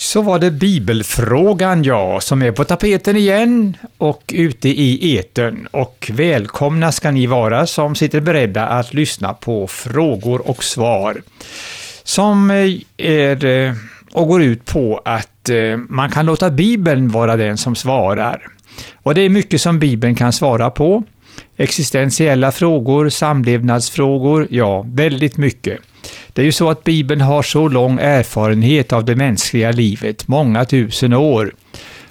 Så var det bibelfrågan ja, som är på tapeten igen och ute i etern. Och välkomna ska ni vara som sitter beredda att lyssna på frågor och svar. Som eh, är eh, och går ut på att eh, man kan låta Bibeln vara den som svarar. Och det är mycket som Bibeln kan svara på. Existentiella frågor, samlevnadsfrågor, ja, väldigt mycket. Det är ju så att Bibeln har så lång erfarenhet av det mänskliga livet, många tusen år.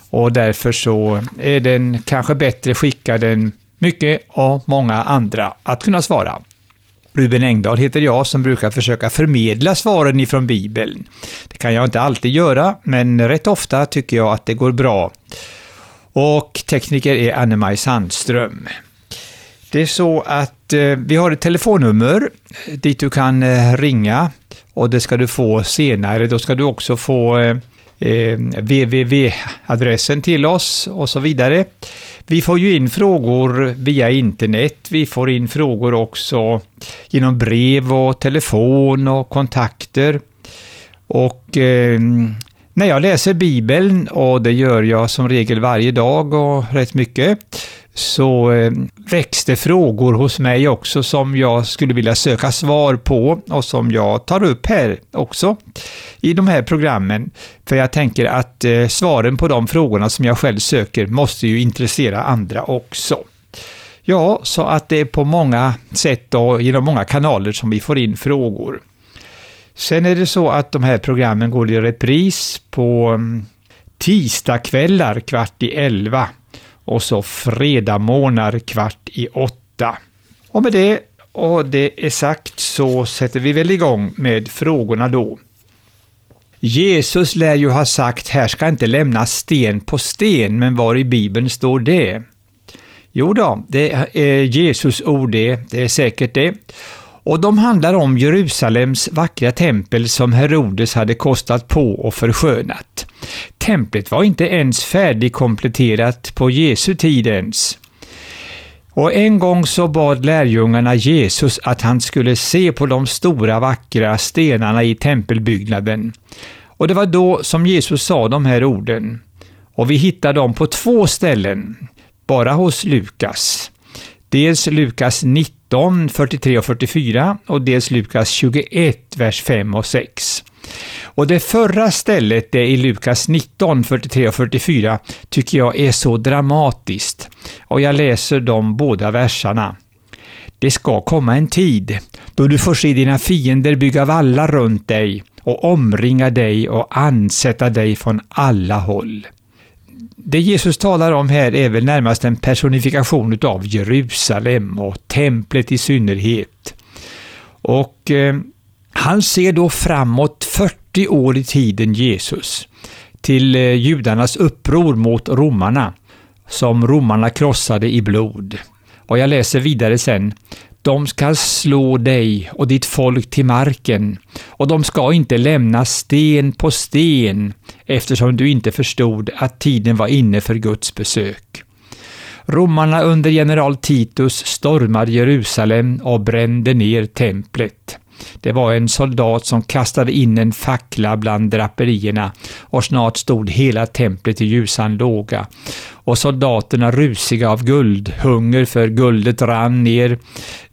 Och därför så är den kanske bättre skickad än mycket och många andra att kunna svara. Ruben Engdahl heter jag som brukar försöka förmedla svaren ifrån Bibeln. Det kan jag inte alltid göra, men rätt ofta tycker jag att det går bra. Och tekniker är Anne-Maj Sandström. Det är så att eh, vi har ett telefonnummer dit du kan eh, ringa och det ska du få senare. Då ska du också få eh, eh www-adressen till oss och så vidare. Vi får ju in frågor via internet. Vi får in frågor också genom brev och telefon och kontakter. Och eh, när jag läser Bibeln, och det gör jag som regel varje dag och rätt mycket, så eh, växte frågor hos mig också som jag skulle vilja söka svar på och som jag tar upp här också i de här programmen. För jag tänker att eh, svaren på de frågorna som jag själv söker måste ju intressera andra också. Ja, så att det är på många sätt och genom många kanaler som vi får in frågor. Sen är det så att de här programmen går i repris på mm, tisdagkvällar tisdagskvällar kvart i elva och så fredagmorgnar kvart i åtta. Och med det och det är sagt så sätter vi väl igång med frågorna då. Jesus lär ju ha sagt, här ska inte lämnas sten på sten, men var i Bibeln står det? Jo då, det är Jesus ord det, det är säkert det. Och de handlar om Jerusalems vackra tempel som Herodes hade kostat på och förskönat. Templet var inte ens färdigkompletterat på Jesu tid ens. Och en gång så bad lärjungarna Jesus att han skulle se på de stora vackra stenarna i tempelbyggnaden. Och det var då som Jesus sa de här orden. Och vi hittar dem på två ställen, bara hos Lukas. Dels Lukas 19, 43 och 44 och dels Lukas 21, vers 5 och 6. Och det förra stället, det i Lukas 19, 43 och 44, tycker jag är så dramatiskt. Och jag läser de båda verserna. Det ska komma en tid då du får se dina fiender bygga vallar runt dig och omringa dig och ansätta dig från alla håll. Det Jesus talar om här är väl närmast en personifikation av Jerusalem och templet i synnerhet. Och eh, han ser då framåt 40 år i tiden Jesus, till eh, judarnas uppror mot romarna, som romarna krossade i blod. Och jag läser vidare sen. De ska slå dig och ditt folk till marken, och de ska inte lämna sten på sten, eftersom du inte förstod att tiden var inne för Guds besök. Romarna under general Titus stormade Jerusalem och brände ner templet. Det var en soldat som kastade in en fackla bland draperierna och snart stod hela templet i ljusan låga. Och soldaterna rusiga av guld, hunger för guldet rann ner,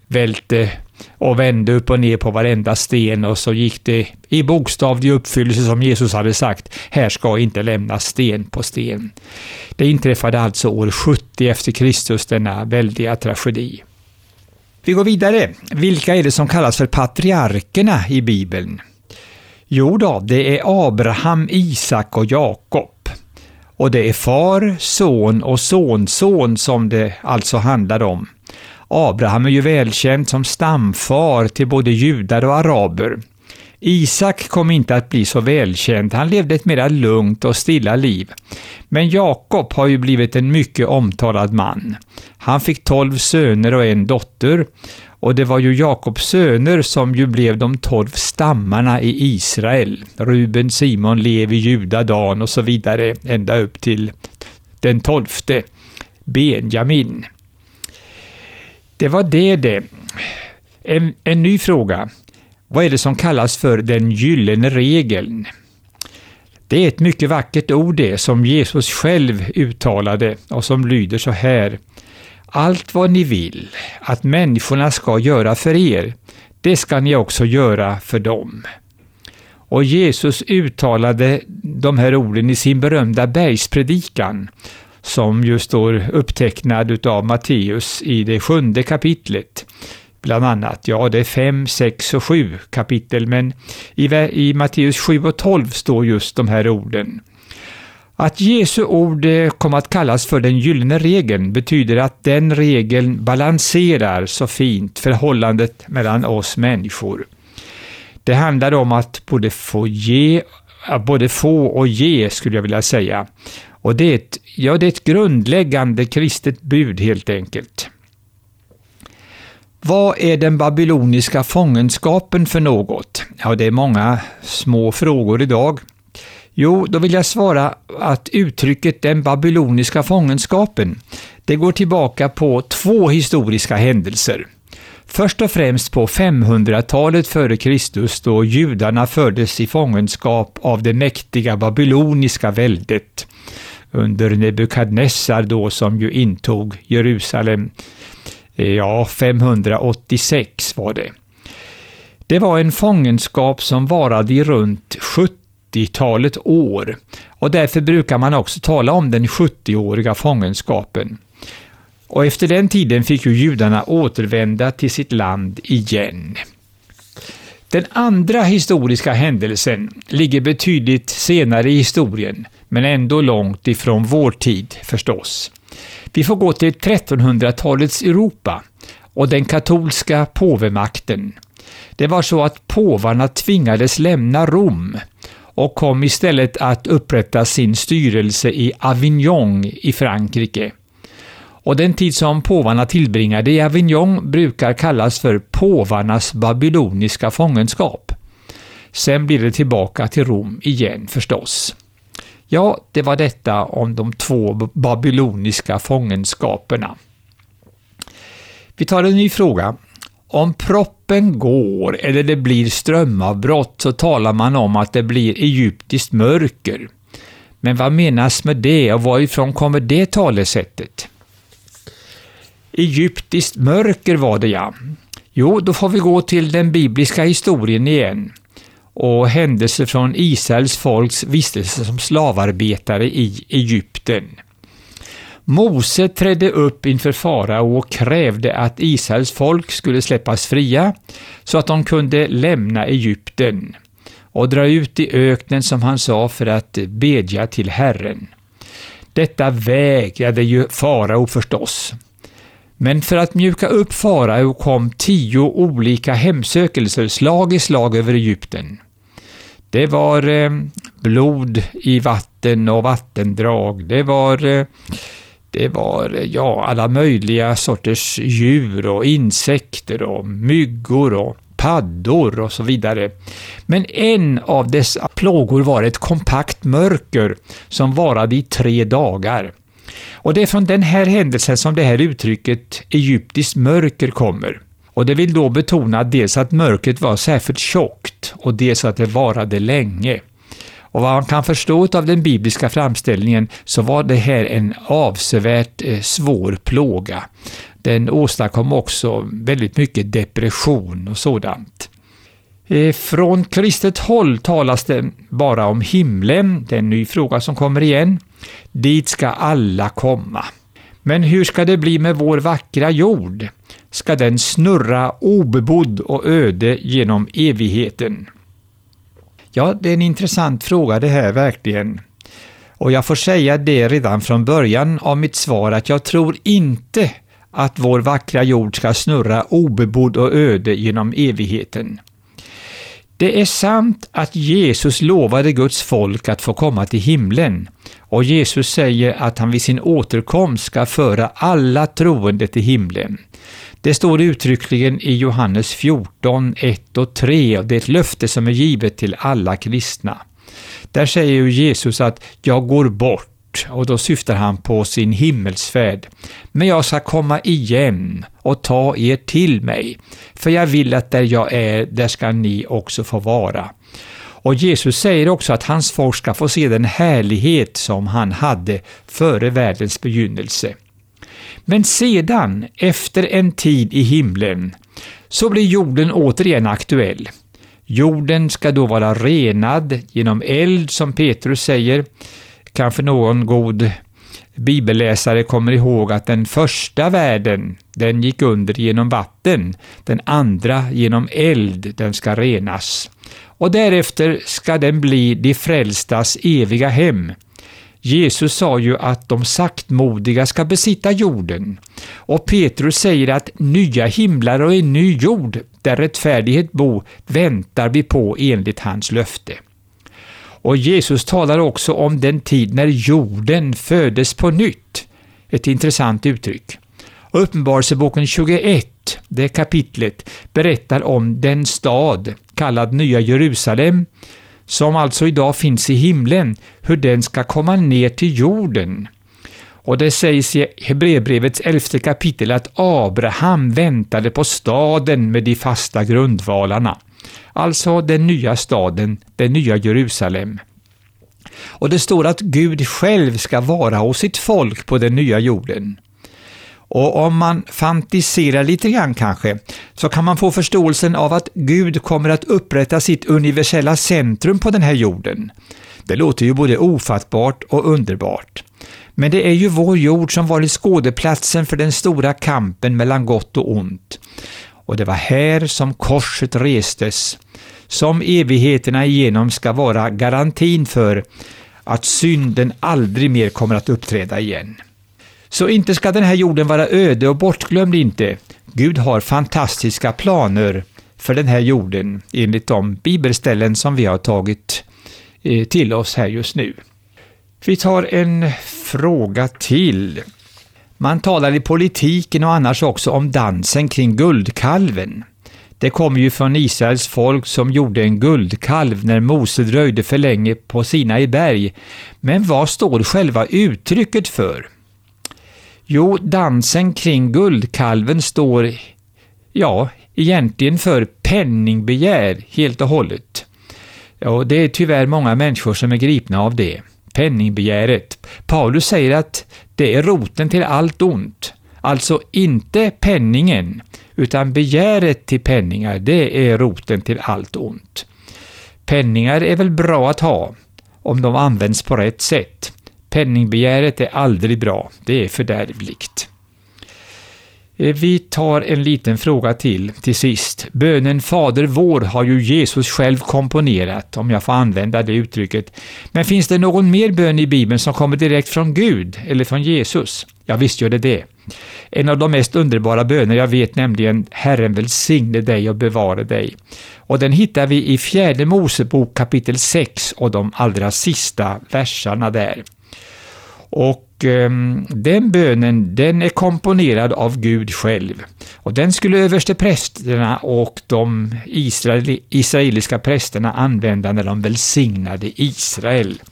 välte och vände upp och ner på varenda sten och så gick det i bokstavlig uppfyllelse som Jesus hade sagt, här ska inte lämnas sten på sten. Det inträffade alltså år 70 efter Kristus, denna väldiga tragedi. Vi går vidare. Vilka är det som kallas för patriarkerna i Bibeln? Jo då, det är Abraham, Isak och Jakob. Och det är far, son och sonson som det alltså handlar om. Abraham är ju välkänd som stamfar till både judar och araber. Isak kom inte att bli så välkänd, han levde ett mera lugnt och stilla liv. Men Jakob har ju blivit en mycket omtalad man. Han fick tolv söner och en dotter, och det var ju Jakobs söner som ju blev de tolv stammarna i Israel. Ruben, Simon, Levi, Juda, Dan och så vidare, ända upp till den tolfte, Benjamin. Det var det det. En, en ny fråga. Vad är det som kallas för den gyllene regeln? Det är ett mycket vackert ord det, som Jesus själv uttalade och som lyder så här. Allt vad ni vill att människorna ska göra för er, det ska ni också göra för dem. Och Jesus uttalade de här orden i sin berömda bergspredikan, som ju står upptecknad av Matteus i det sjunde kapitlet. Bland annat, ja det är fem, sex och sju kapitel, men i, i Matteus 7 och 12 står just de här orden. Att Jesu ord eh, kom att kallas för den gyllene regeln betyder att den regeln balanserar så fint förhållandet mellan oss människor. Det handlar om att både få, ge, både få och ge, skulle jag vilja säga. Och det är, ett, ja, det är ett grundläggande kristet bud helt enkelt. Vad är den babyloniska fångenskapen för något? Ja, det är många små frågor idag. Jo, då vill jag svara att uttrycket den babyloniska fångenskapen, det går tillbaka på två historiska händelser. Först och främst på 500-talet före Kristus då judarna fördes i fångenskap av det mäktiga babyloniska väldet under Nebukadnessar då som ju intog Jerusalem. Eh, ja, 586 var det. Det var en fångenskap som varade i runt 70-talet år och därför brukar man också tala om den 70-åriga fångenskapen. Och efter den tiden fick ju judarna återvända till sitt land igen. Den andra historiska händelsen ligger betydligt senare i historien, men ändå långt ifrån vår tid förstås. Vi får gå till 1300-talets Europa och den katolska påvemakten. Det var så att påvarna tvingades lämna Rom och kom istället att upprätta sin styrelse i Avignon i Frankrike. Och den tid som påvarna tillbringade i Avignon brukar kallas för påvarnas babyloniska fångenskap. Sen blir det tillbaka till Rom igen förstås. Ja, det var detta om de två babyloniska fångenskaperna. Vi tar en ny fråga. Om proppen går eller det blir strömavbrott så talar man om att det blir egyptiskt mörker. Men vad menas med det och varifrån kommer det talesättet? Egyptiskt mörker var det ja. Jo, då får vi gå till den bibliska historien igen och händelser från Israels folks vistelse som slavarbetare i Egypten. Mose trädde upp inför farao och krävde att Israels folk skulle släppas fria så att de kunde lämna Egypten och dra ut i öknen som han sa för att bedja till Herren. Detta vägrade ju farao förstås. Men för att mjuka upp farao kom tio olika hemsökelser slag i slag över Egypten. Det var eh, blod i vatten och vattendrag. Det var, eh, det var eh, ja, alla möjliga sorters djur och insekter och myggor och paddor och så vidare. Men en av dessa plågor var ett kompakt mörker som varade i tre dagar. Och det är från den här händelsen som det här uttrycket egyptiskt mörker kommer. Och det vill då betona dels att mörkret var särskilt tjockt och dels att det varade länge. Och vad man kan förstå av den bibliska framställningen så var det här en avsevärt eh, svår plåga. Den åstadkom också väldigt mycket depression och sådant. Eh, från kristet håll talas det bara om himlen, det är en ny fråga som kommer igen. Dit ska alla komma. Men hur ska det bli med vår vackra jord? Ska den snurra obebodd och öde genom evigheten? Ja, det är en intressant fråga det här verkligen. Och jag får säga det redan från början av mitt svar att jag tror inte att vår vackra jord ska snurra obebodd och öde genom evigheten. Det är sant att Jesus lovade Guds folk att få komma till himlen och Jesus säger att han vid sin återkomst ska föra alla troende till himlen. Det står uttryckligen i Johannes 14, 1 och 3 och det är ett löfte som är givet till alla kristna. Där säger ju Jesus att ”jag går bort” och då syftar han på sin himmelsfärd. Men jag ska komma igen och ta er till mig, för jag vill att där jag är, där ska ni också få vara. Och Jesus säger också att hans folk ska få se den härlighet som han hade före världens begynnelse. Men sedan, efter en tid i himlen, så blir jorden återigen aktuell. Jorden ska då vara renad genom eld, som Petrus säger. Kanske någon god bibelläsare kommer ihåg att den första världen, den gick under genom vatten, den andra genom eld, den ska renas. Och därefter ska den bli de frälstas eviga hem. Jesus sa ju att de saktmodiga ska besitta jorden. Och Petrus säger att nya himlar och en ny jord, där rättfärdighet bor, väntar vi på enligt hans löfte. Och Jesus talar också om den tid när jorden föddes på nytt. Ett intressant uttryck. Uppenbarelseboken 21, det kapitlet, berättar om den stad, kallad Nya Jerusalem, som alltså idag finns i himlen, hur den ska komma ner till jorden. Och det sägs i Hebreerbrevets elfte kapitel att Abraham väntade på staden med de fasta grundvalarna. Alltså den nya staden, den nya Jerusalem. Och det står att Gud själv ska vara hos sitt folk på den nya jorden. Och om man fantiserar lite grann kanske, så kan man få förståelsen av att Gud kommer att upprätta sitt universella centrum på den här jorden. Det låter ju både ofattbart och underbart. Men det är ju vår jord som varit skådeplatsen för den stora kampen mellan gott och ont. Och det var här som korset restes, som evigheterna igenom ska vara garantin för att synden aldrig mer kommer att uppträda igen. Så inte ska den här jorden vara öde och bortglömd inte. Gud har fantastiska planer för den här jorden enligt de bibelställen som vi har tagit eh, till oss här just nu. Vi tar en fråga till. Man talar i politiken och annars också om dansen kring guldkalven. Det kommer ju från Israels folk som gjorde en guldkalv när Mose dröjde för länge på Sinai berg. Men vad står själva uttrycket för? Jo, dansen kring guldkalven står, ja, egentligen för penningbegär helt och hållet. Ja, det är tyvärr många människor som är gripna av det, penningbegäret. Paulus säger att det är roten till allt ont. Alltså inte penningen, utan begäret till penningar, det är roten till allt ont. Penningar är väl bra att ha, om de används på rätt sätt. Penningbegäret är aldrig bra, det är fördärvligt. Eh, vi tar en liten fråga till, till sist. Bönen Fader vår har ju Jesus själv komponerat, om jag får använda det uttrycket. Men finns det någon mer bön i Bibeln som kommer direkt från Gud eller från Jesus? Ja, visst gör det det. En av de mest underbara böner jag vet nämligen Herren välsigne dig och bevare dig. Och den hittar vi i fjärde Mosebok kapitel 6 och de allra sista verserna där. Och eh, den bönen, den är komponerad av Gud själv. Och den skulle översteprästerna och de israel, israeliska prästerna använda när de välsignade Israel.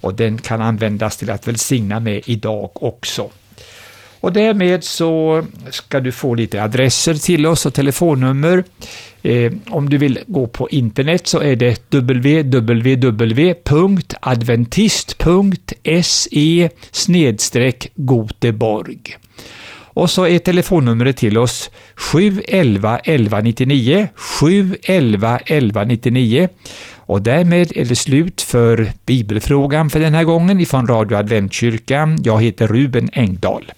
Och den kan användas till att välsigna med idag också. Och därmed så ska du få lite adresser till oss och telefonnummer. Eh, om du vill gå på internet så är det www.adventist.se Goteborg. Och så är telefonnumret till oss 711 1199 711 1199 och därmed är det slut för bibelfrågan för den här gången ifrån Radio Adventkyrkan. Jag heter Ruben Engdahl.